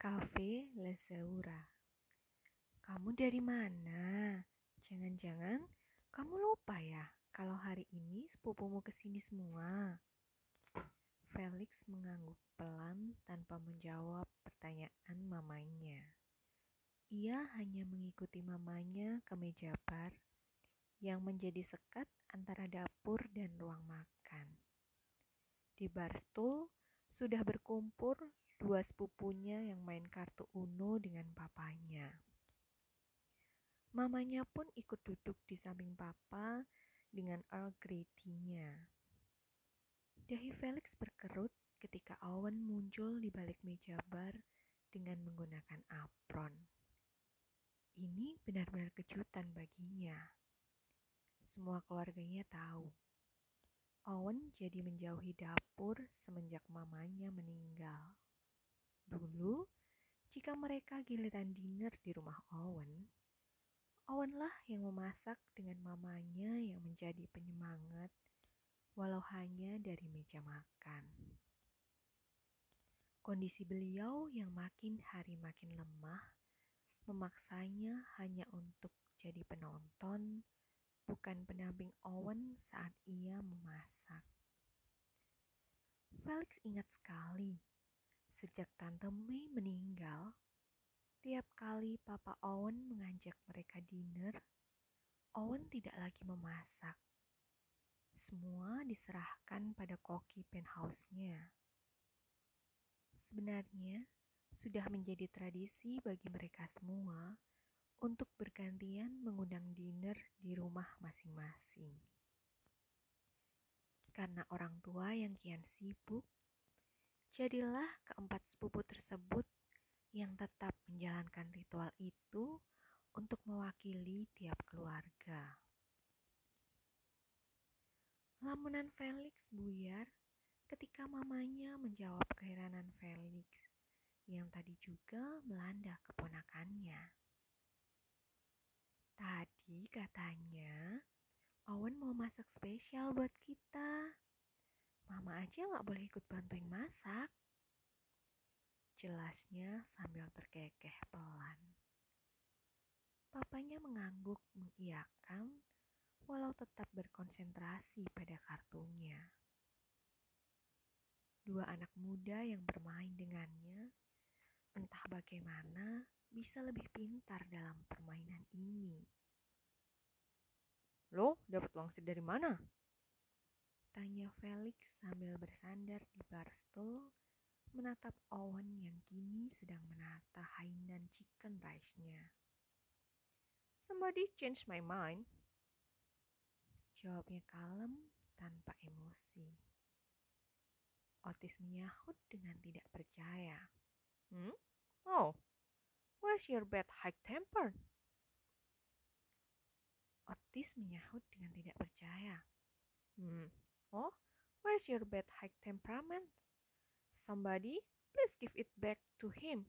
Cafe Leseura. Kamu dari mana? Jangan-jangan kamu lupa ya kalau hari ini sepupumu ke sini semua. Felix mengangguk pelan tanpa menjawab pertanyaan mamanya. Ia hanya mengikuti mamanya ke meja bar yang menjadi sekat antara dapur dan ruang makan. Di bar stool sudah berkumpul dua sepupunya yang main kartu Uno dengan papanya. Mamanya pun ikut duduk di samping papa dengan Earl Grey tea-nya. Dahi Felix berkerut ketika Owen muncul di balik meja bar dengan menggunakan apron. Ini benar-benar kejutan baginya. Semua keluarganya tahu Owen jadi menjauhi dapur semenjak mamanya meninggal. Dulu, jika mereka giliran dinner di rumah Owen, Owen lah yang memasak dengan mamanya yang menjadi penyemangat walau hanya dari meja makan. Kondisi beliau yang makin hari makin lemah memaksanya hanya untuk jadi penonton bukan pendamping Owen saat ia memasak. Felix ingat sekali, sejak Tante May meninggal, tiap kali Papa Owen mengajak mereka dinner, Owen tidak lagi memasak. Semua diserahkan pada koki penthouse-nya. Sebenarnya, sudah menjadi tradisi bagi mereka semua untuk bergantian mengundang dinner di rumah masing-masing. Karena orang tua yang kian sibuk, jadilah keempat sepupu tersebut yang tetap menjalankan ritual itu untuk mewakili tiap keluarga. Lamunan Felix buyar ketika mamanya menjawab keheranan Felix yang tadi juga melanda keponakannya. Tadi katanya Owen mau masak spesial buat kita. Mama aja nggak boleh ikut bantuin masak. Jelasnya sambil terkekeh pelan. Papanya mengangguk mengiyakan walau tetap berkonsentrasi pada kartunya. Dua anak muda yang bermain dengannya entah bagaimana bisa lebih pintar dalam permainan ini. Lo dapat wangsit dari mana? Tanya Felix sambil bersandar di bar stool menatap Owen yang kini sedang menata Hainan chicken rice-nya. Somebody change my mind. Jawabnya kalem tanpa emosi. Otis menyahut dengan tidak percaya. Hmm? Oh, where's your bad high temper? Otis menyahut dengan tidak percaya. Hmm. Oh, where's your bad high temperament? Somebody, please give it back to him.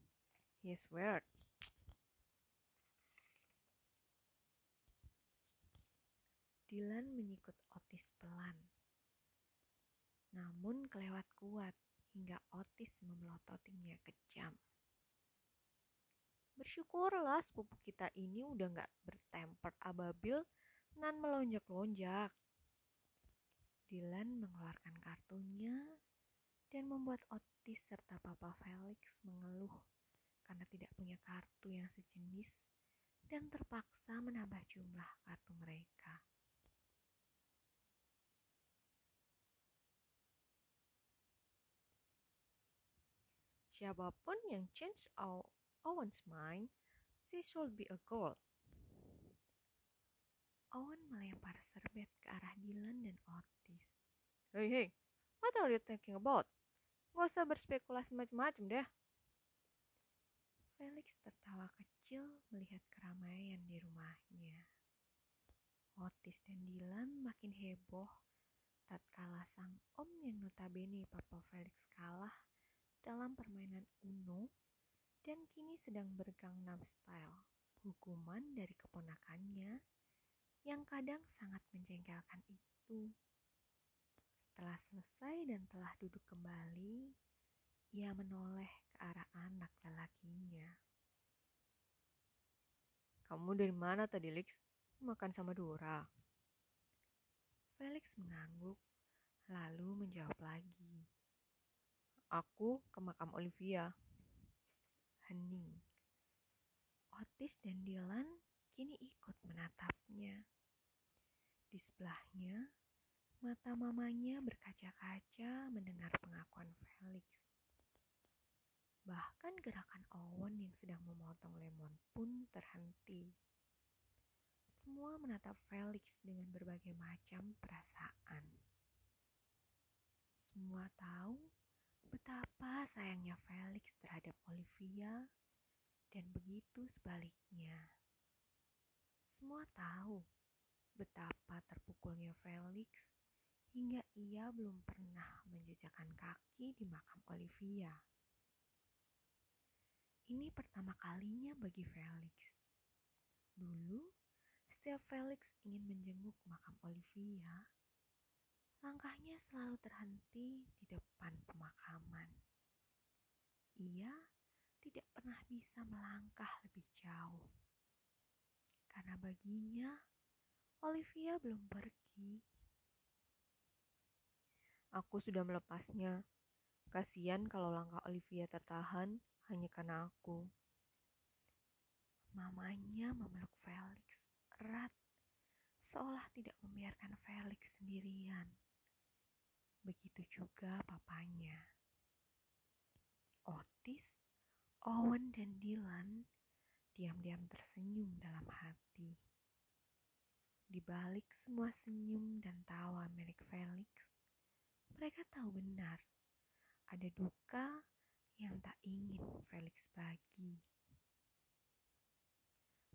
He's weird. Dylan menyikut Otis pelan. Namun kelewat kuat hingga Otis memelototinya kejam. Bersyukurlah sepupu kita ini udah gak bertemper ababil nan melonjak-lonjak. Dylan mengeluarkan kartunya dan membuat Otis serta Papa Felix mengeluh karena tidak punya kartu yang sejenis dan terpaksa menambah jumlah kartu mereka. Siapa pun yang change Owen's mind, she should be a girl. Owen melempar serbet ke arah Dylan dan Otis. Hei, hei, what are you thinking about? Gak usah berspekulasi macam-macam deh. Felix tertawa kecil melihat keramaian di rumahnya. Otis dan Dylan makin heboh tatkala sang om yang notabene Papa Felix kalah dalam permainan Uno dan kini sedang bergangnam style, hukuman dari keponakannya yang kadang sangat menjengkelkan itu. Setelah selesai dan telah duduk kembali, ia menoleh ke arah anak lelakinya. Kamu dari mana tadi, Lix? Makan sama Dora. Felix mengangguk, lalu menjawab lagi. Aku ke makam Olivia. Hening. Otis dan Dylan kini ikut menatapnya. Di sebelahnya, mata mamanya berkaca-kaca mendengar pengakuan Felix. Bahkan gerakan Owen yang sedang memotong lemon pun terhenti. Semua menatap Felix dengan berbagai macam perasaan. Semua tahu betapa sayangnya Felix terhadap Olivia dan begitu sebaliknya. Semua tahu betapa terpukulnya Felix hingga ia belum pernah menjejakkan kaki di makam Olivia. Ini pertama kalinya bagi Felix. Dulu, setiap Felix ingin menjenguk makam Olivia, langkahnya selalu terhenti di depan pemakaman. Ia tidak pernah bisa melangkah lebih jauh. Karena baginya, Olivia belum pergi. Aku sudah melepasnya. Kasihan kalau langkah Olivia tertahan hanya karena aku. Mamanya memeluk Felix erat, seolah tidak membiarkan Felix sendirian. Begitu juga papanya. Otis, Owen, dan Dylan diam-diam tersenyum dalam hati. Di balik semua senyum dan tawa milik Felix, mereka tahu benar ada duka yang tak ingin Felix bagi.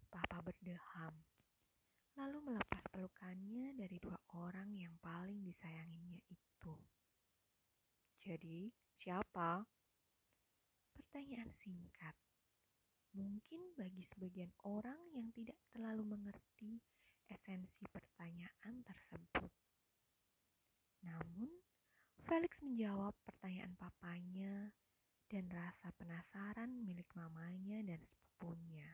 Papa berdeham, lalu melepas pelukannya dari dua orang yang paling disayanginya itu. Jadi, siapa? Pertanyaan singkat. Mungkin bagi sebagian orang yang tidak terlalu mengerti esensi pertanyaan tersebut. Namun, Felix menjawab pertanyaan papanya dan rasa penasaran milik mamanya dan sepupunya.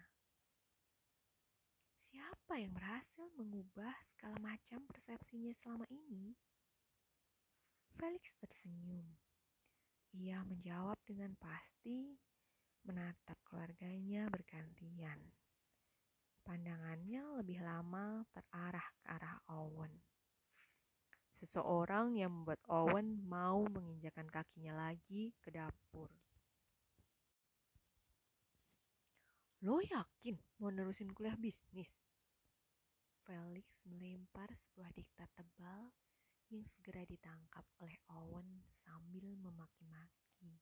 Siapa yang berhasil mengubah segala macam persepsinya selama ini? Felix tersenyum. Ia menjawab dengan pasti, menatap keluarganya bergantian. Pandangannya lebih lama terarah ke arah Owen seseorang yang membuat Owen mau menginjakan kakinya lagi ke dapur. Lo yakin mau nerusin kuliah bisnis? Felix melempar sebuah diktat tebal yang segera ditangkap oleh Owen sambil memaki-maki.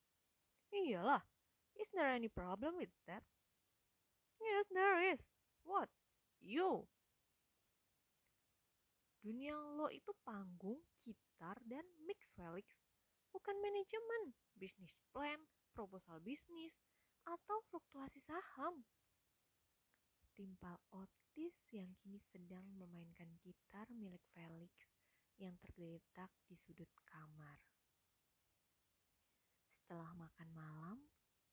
Iyalah, is there any problem with that? Yes, there is. What? You Dunia lo itu panggung, gitar, dan mix Felix. Bukan manajemen, bisnis plan, proposal bisnis, atau fluktuasi saham. Timpal Otis yang kini sedang memainkan gitar milik Felix yang tergeletak di sudut kamar. Setelah makan malam,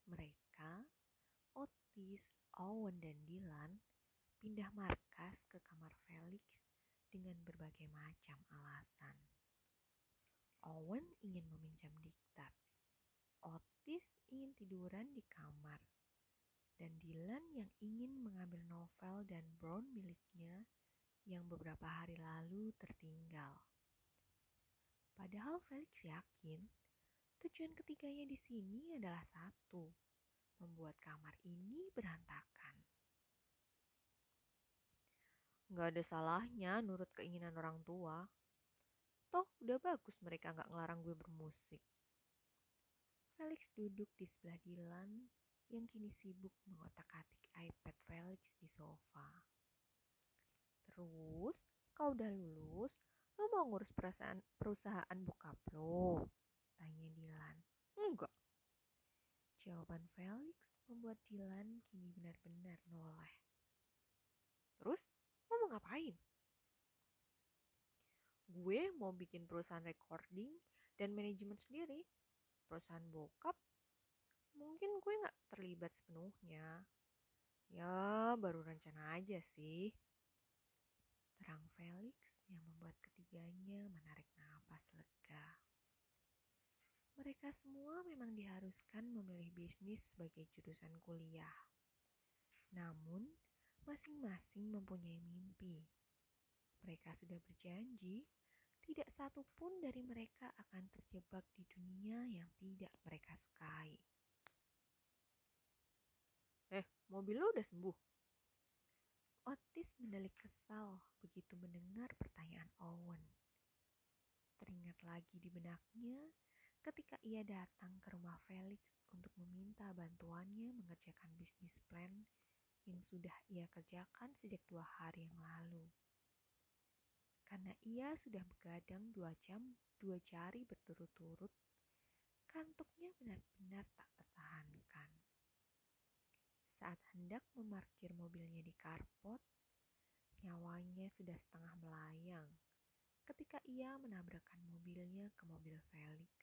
mereka, Otis, Owen, dan Dylan pindah markas ke kamar Felix dengan berbagai macam alasan. Owen ingin meminjam diktat. Otis ingin tiduran di kamar. Dan Dylan yang ingin mengambil novel dan Brown miliknya yang beberapa hari lalu tertinggal. Padahal Felix yakin tujuan ketiganya di sini adalah satu, membuat kamar ini berantakan. Gak ada salahnya nurut keinginan orang tua. Toh udah bagus mereka gak ngelarang gue bermusik. Felix duduk di sebelah Dylan yang kini sibuk mengotak-atik iPad Felix di sofa. Terus, kau udah lulus, lo mau ngurus perasaan perusahaan bokap lo? Tanya Dylan. Enggak. Jawaban Felix membuat Dylan kini benar-benar noleh. Terus, lo mau ngapain? Gue mau bikin perusahaan recording dan manajemen sendiri. Perusahaan bokap mungkin gue nggak terlibat sepenuhnya. Ya, baru rencana aja sih. Terang Felix yang membuat ketiganya menarik napas lega. Mereka semua memang diharuskan memilih bisnis sebagai jurusan kuliah. Namun, masing-masing mempunyai mimpi. Mereka sudah berjanji tidak satu pun dari mereka akan terjebak di dunia yang tidak mereka sukai. Eh, mobil lo udah sembuh? Otis mendelik kesal begitu mendengar pertanyaan Owen. Teringat lagi di benaknya ketika ia datang ke rumah Felix untuk meminta bantuannya mengerjakan bisnis plan yang sudah ia kerjakan sejak dua hari yang lalu. Karena ia sudah begadang dua jam, dua jari berturut-turut, kantuknya benar-benar tak tertahankan. Saat hendak memarkir mobilnya di karpot, nyawanya sudah setengah melayang ketika ia menabrakkan mobilnya ke mobil Felix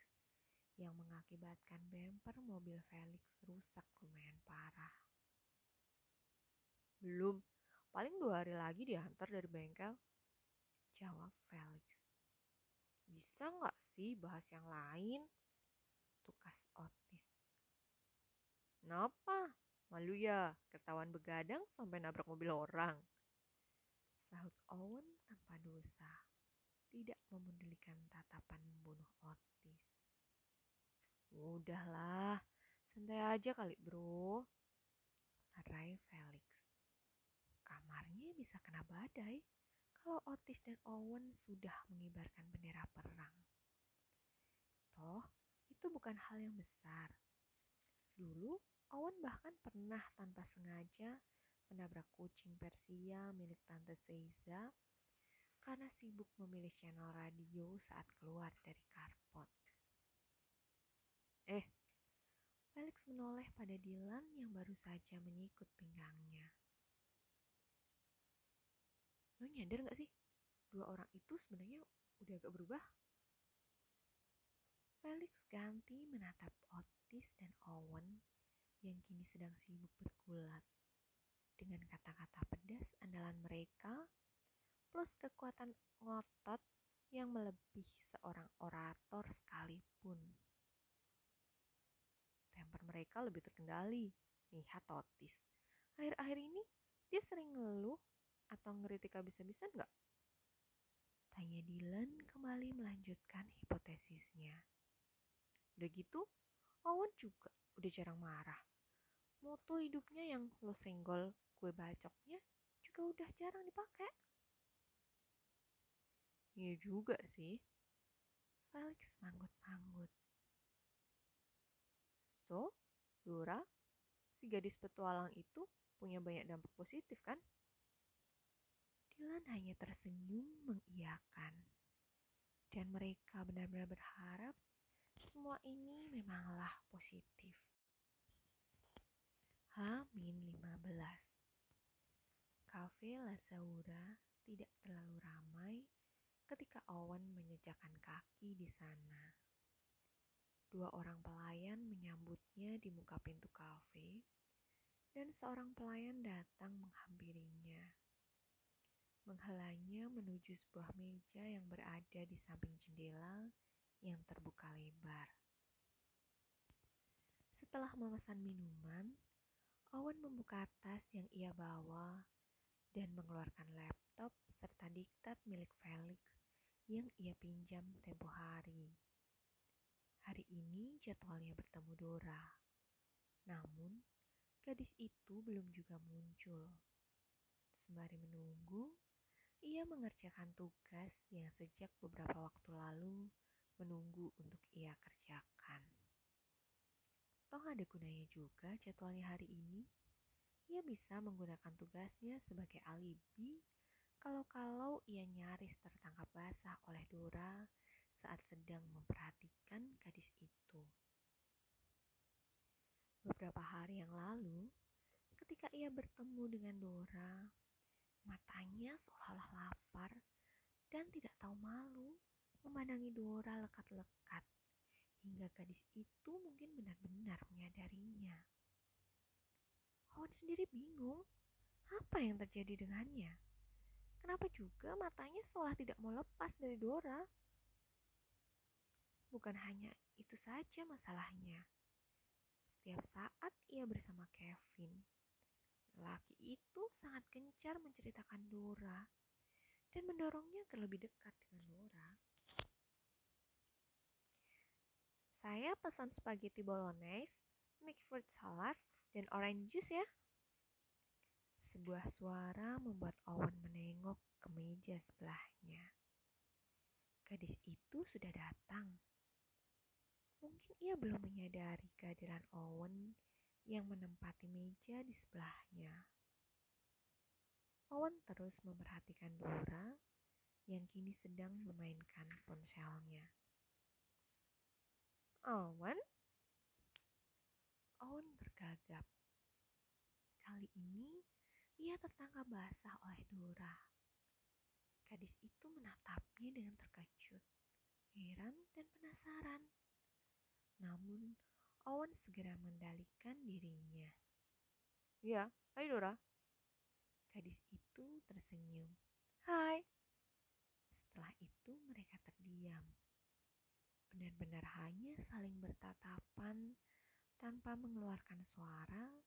yang mengakibatkan bemper mobil Felix rusak lumayan parah. Belum, paling dua hari lagi diantar dari bengkel. Jawab Felix. Bisa nggak sih bahas yang lain? Tukas Otis. Kenapa? Malu ya, ketahuan begadang sampai nabrak mobil orang. Sahut Owen tanpa dosa, tidak memedulikan tatapan membunuh Otis. Udahlah, santai aja kali bro. Rai Felix. Kamarnya bisa kena badai kalau Otis dan Owen sudah mengibarkan bendera perang. Toh, itu bukan hal yang besar. Dulu, Owen bahkan pernah tanpa sengaja menabrak kucing Persia milik Tante Seiza karena sibuk memilih channel radio saat keluar dari karpot. Eh, Felix menoleh pada Dylan yang baru saja menyikut pinggangnya. Lo nyadar gak sih? Dua orang itu sebenarnya udah agak berubah. Felix ganti menatap Otis dan Owen yang kini sedang sibuk bergulat. Dengan kata-kata pedas andalan mereka, plus kekuatan ngotot yang melebihi seorang orator sekalipun. Temper mereka lebih terkendali. Lihat Otis. Akhir-akhir ini dia sering ngeluh atau ngeritik habis-habisan nggak? Tanya Dylan kembali melanjutkan hipotesisnya. Udah gitu, Owen juga udah jarang marah. Moto hidupnya yang lo senggol kue bacoknya juga udah jarang dipakai. Iya juga sih. Felix manggut-manggut. So, Dora, si gadis petualang itu punya banyak dampak positif kan? Dylan hanya tersenyum mengiyakan. Dan mereka benar-benar berharap semua ini memanglah positif. H-15 Cafe La tidak terlalu ramai ketika Owen menyejakan kaki di sana. Dua orang pelayan menyambutnya di muka pintu kafe, dan seorang pelayan datang menghampirinya menghalanya menuju sebuah meja yang berada di samping jendela yang terbuka lebar. Setelah memesan minuman, Owen membuka tas yang ia bawa dan mengeluarkan laptop serta diktat milik Felix yang ia pinjam tempo hari. Hari ini jadwalnya bertemu Dora. Namun, gadis itu belum juga muncul. Sembari menunggu, ia mengerjakan tugas yang sejak beberapa waktu lalu menunggu untuk ia kerjakan. Toh ada gunanya juga jadwalnya hari ini. Ia bisa menggunakan tugasnya sebagai alibi kalau-kalau ia nyaris tertangkap basah oleh Dora saat sedang memperhatikan gadis itu. Beberapa hari yang lalu, ketika ia bertemu dengan Dora, Matanya seolah-olah lapar dan tidak tahu malu memandangi Dora lekat-lekat hingga gadis itu mungkin benar-benar menyadarinya. Awan sendiri bingung apa yang terjadi dengannya. Kenapa juga matanya seolah tidak mau lepas dari Dora? Bukan hanya itu saja masalahnya. Setiap saat ia bersama Kevin, lelaki itu sangat gencar menceritakan Dora dan mendorongnya agar lebih dekat dengan Dora. Saya pesan spaghetti bolognese, mixed fruit salad, dan orange juice ya. Sebuah suara membuat Owen menengok ke meja sebelahnya. Gadis itu sudah datang. Mungkin ia belum menyadari kehadiran Owen yang menempati meja di sebelahnya. Owen terus memperhatikan Dora yang kini sedang memainkan ponselnya. Owen? Owen bergagap. Kali ini ia tertangkap basah oleh Dora. Gadis itu menatapnya dengan terkejut, heran, dan penasaran. Namun, Owen segera mendalikan dirinya. Ya, hai Dora. Gadis itu tersenyum. Hai. Setelah itu mereka terdiam. Benar-benar hanya saling bertatapan tanpa mengeluarkan suara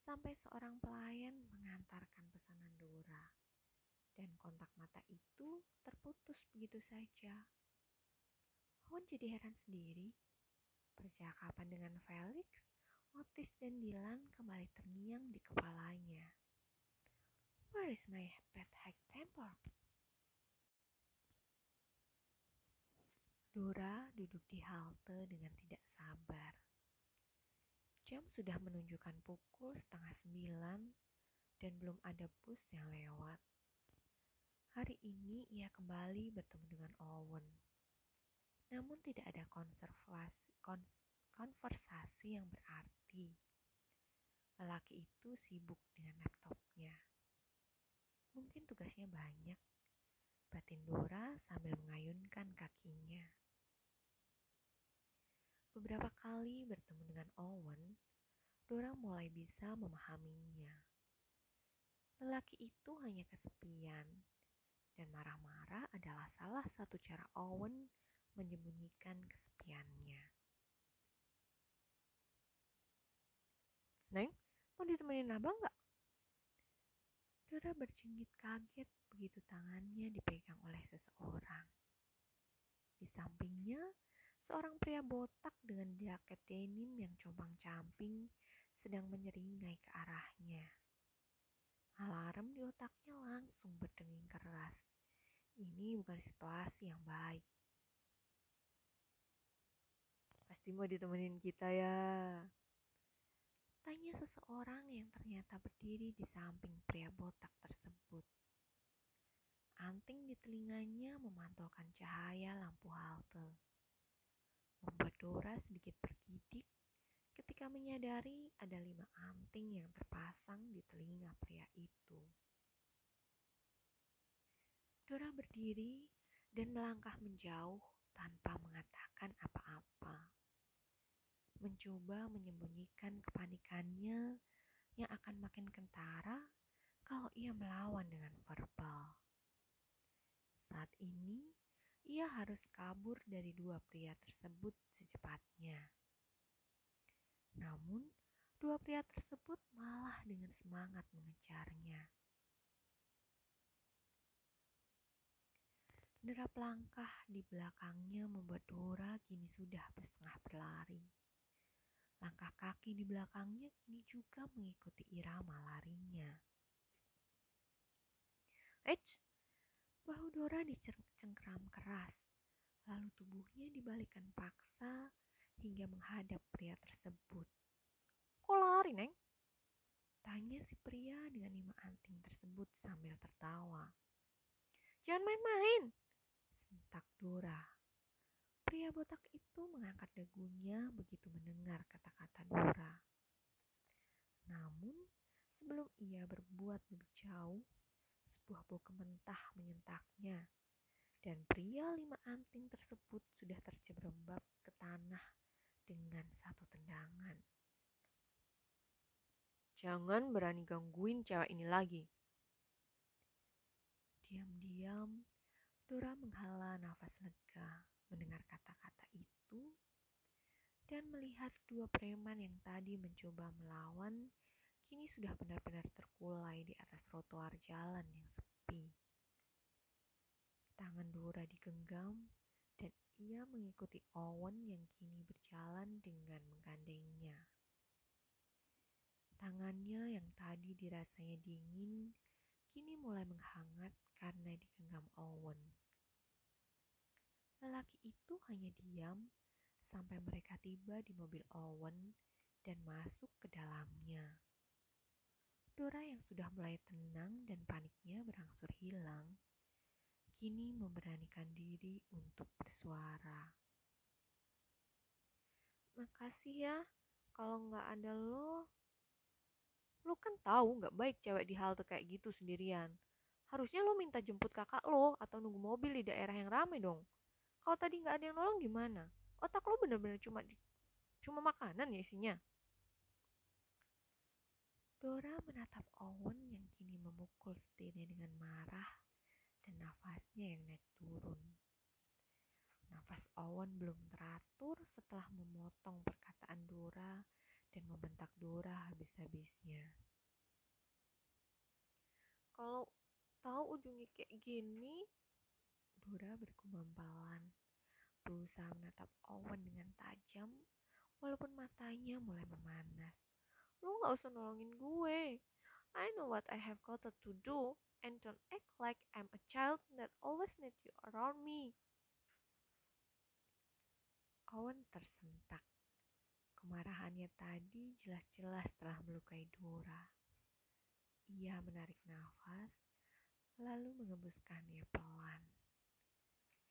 sampai seorang pelayan mengantarkan pesanan Dora. Dan kontak mata itu terputus begitu saja. Hon jadi heran sendiri. Percakapan dengan Felix, Otis dan Dylan kembali terngiang di kepalanya. Where is my pet high temper? Dora duduk di halte dengan tidak sabar. Jam sudah menunjukkan pukul setengah sembilan dan belum ada bus yang lewat. Hari ini ia kembali bertemu dengan Owen. Namun tidak ada konservasi, kon, konversasi yang berarti. Lelaki itu sibuk dengan laptopnya. Mungkin tugasnya banyak. Batin Dora sambil mengayunkan kakinya. Beberapa kali bertemu dengan Owen, Dora mulai bisa memahaminya. Lelaki itu hanya kesepian, dan marah-marah adalah salah satu cara Owen menyembunyikan kesepiannya. Neng, mau ditemenin abang nggak? Dora bercengit kaget begitu tangannya dipegang oleh seseorang. Di sampingnya, Seorang pria botak dengan jaket denim yang compang-camping sedang menyeringai ke arahnya. Alarm di otaknya langsung berdenging keras. Ini bukan situasi yang baik. Pasti mau ditemenin kita ya. Tanya seseorang yang ternyata berdiri di samping pria botak tersebut. Anting di telinganya memantulkan cahaya lampu halte membuat Dora sedikit bergidik ketika menyadari ada lima anting yang terpasang di telinga pria itu. Dora berdiri dan melangkah menjauh tanpa mengatakan apa-apa. Mencoba menyembunyikan kepanikannya yang akan makin kentara kalau ia melawan dengan verbal. Saat ini, ia harus kabur dari dua pria tersebut secepatnya. Namun, dua pria tersebut malah dengan semangat mengejarnya. Derap langkah di belakangnya membuat Dora kini sudah. Langkah kaki di belakangnya kini juga mengikuti irama larinya. Eits, Bahu Dora dicengkram keras, lalu tubuhnya dibalikkan paksa hingga menghadap pria tersebut. Kok lari, Neng? Tanya si pria dengan lima anting tersebut sambil tertawa. Jangan main-main, sentak Dora. Pria botak itu mengangkat dagunya begitu mendengar kata-kata Dora. Namun, sebelum ia berbuat lebih jauh, sebuah bau kementah menyentaknya, dan pria lima anting tersebut sudah terjerembab ke tanah dengan satu tendangan. Jangan berani gangguin cewek ini lagi. Diam-diam, Dora menghela nafas lega mendengar kata-kata itu dan melihat dua preman yang tadi mencoba melawan kini sudah benar-benar terkulai di atas trotoar jalan yang sepi. Tangan Dora digenggam dan ia mengikuti Owen yang kini berjalan dengan menggandengnya. Tangannya yang tadi dirasanya dingin, kini mulai menghangat karena digenggam Owen. Lelaki itu hanya diam sampai mereka tiba di mobil Owen dan masuk ke dalamnya. Dora yang sudah mulai tenang dan paniknya berangsur hilang, kini memberanikan diri untuk bersuara. Makasih ya, kalau nggak ada lo, Lo kan tahu nggak baik cewek di halte kayak gitu sendirian. Harusnya lo minta jemput kakak lo atau nunggu mobil di daerah yang ramai dong. Kalau tadi nggak ada yang nolong gimana? Otak lo bener-bener cuma di, cuma makanan ya isinya. Dora menatap Owen yang kini memukul setirnya dengan marah dan nafasnya yang naik turun. Nafas Owen belum teratur setelah memotong perkataan Dora dan membentak Dora habis-habisnya. Kalau tahu ujungnya kayak gini, Dora bergumam pelan, berusaha menatap Owen dengan tajam, walaupun matanya mulai memanas. Lu gak usah nolongin gue. I know what I have got to do, and don't act like I'm a child that always need you around me. Owen tersentak. Kemarahannya tadi jelas-jelas telah melukai Dora. Ia menarik nafas, lalu mengembuskannya pelan.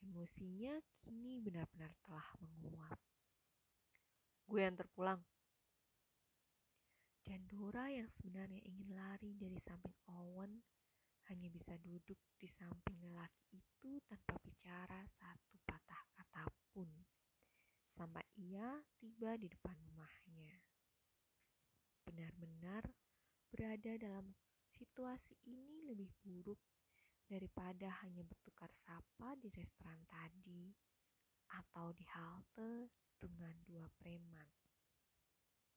Emosinya kini benar-benar telah menguap. Gue yang terpulang. Dan Dora yang sebenarnya ingin lari dari samping Owen hanya bisa duduk di samping lelaki itu tanpa bicara satu patah kata pun sampai ia tiba di depan rumahnya. Benar-benar berada dalam situasi ini lebih buruk daripada hanya bertukar sapa di restoran tadi atau di halte dengan dua preman.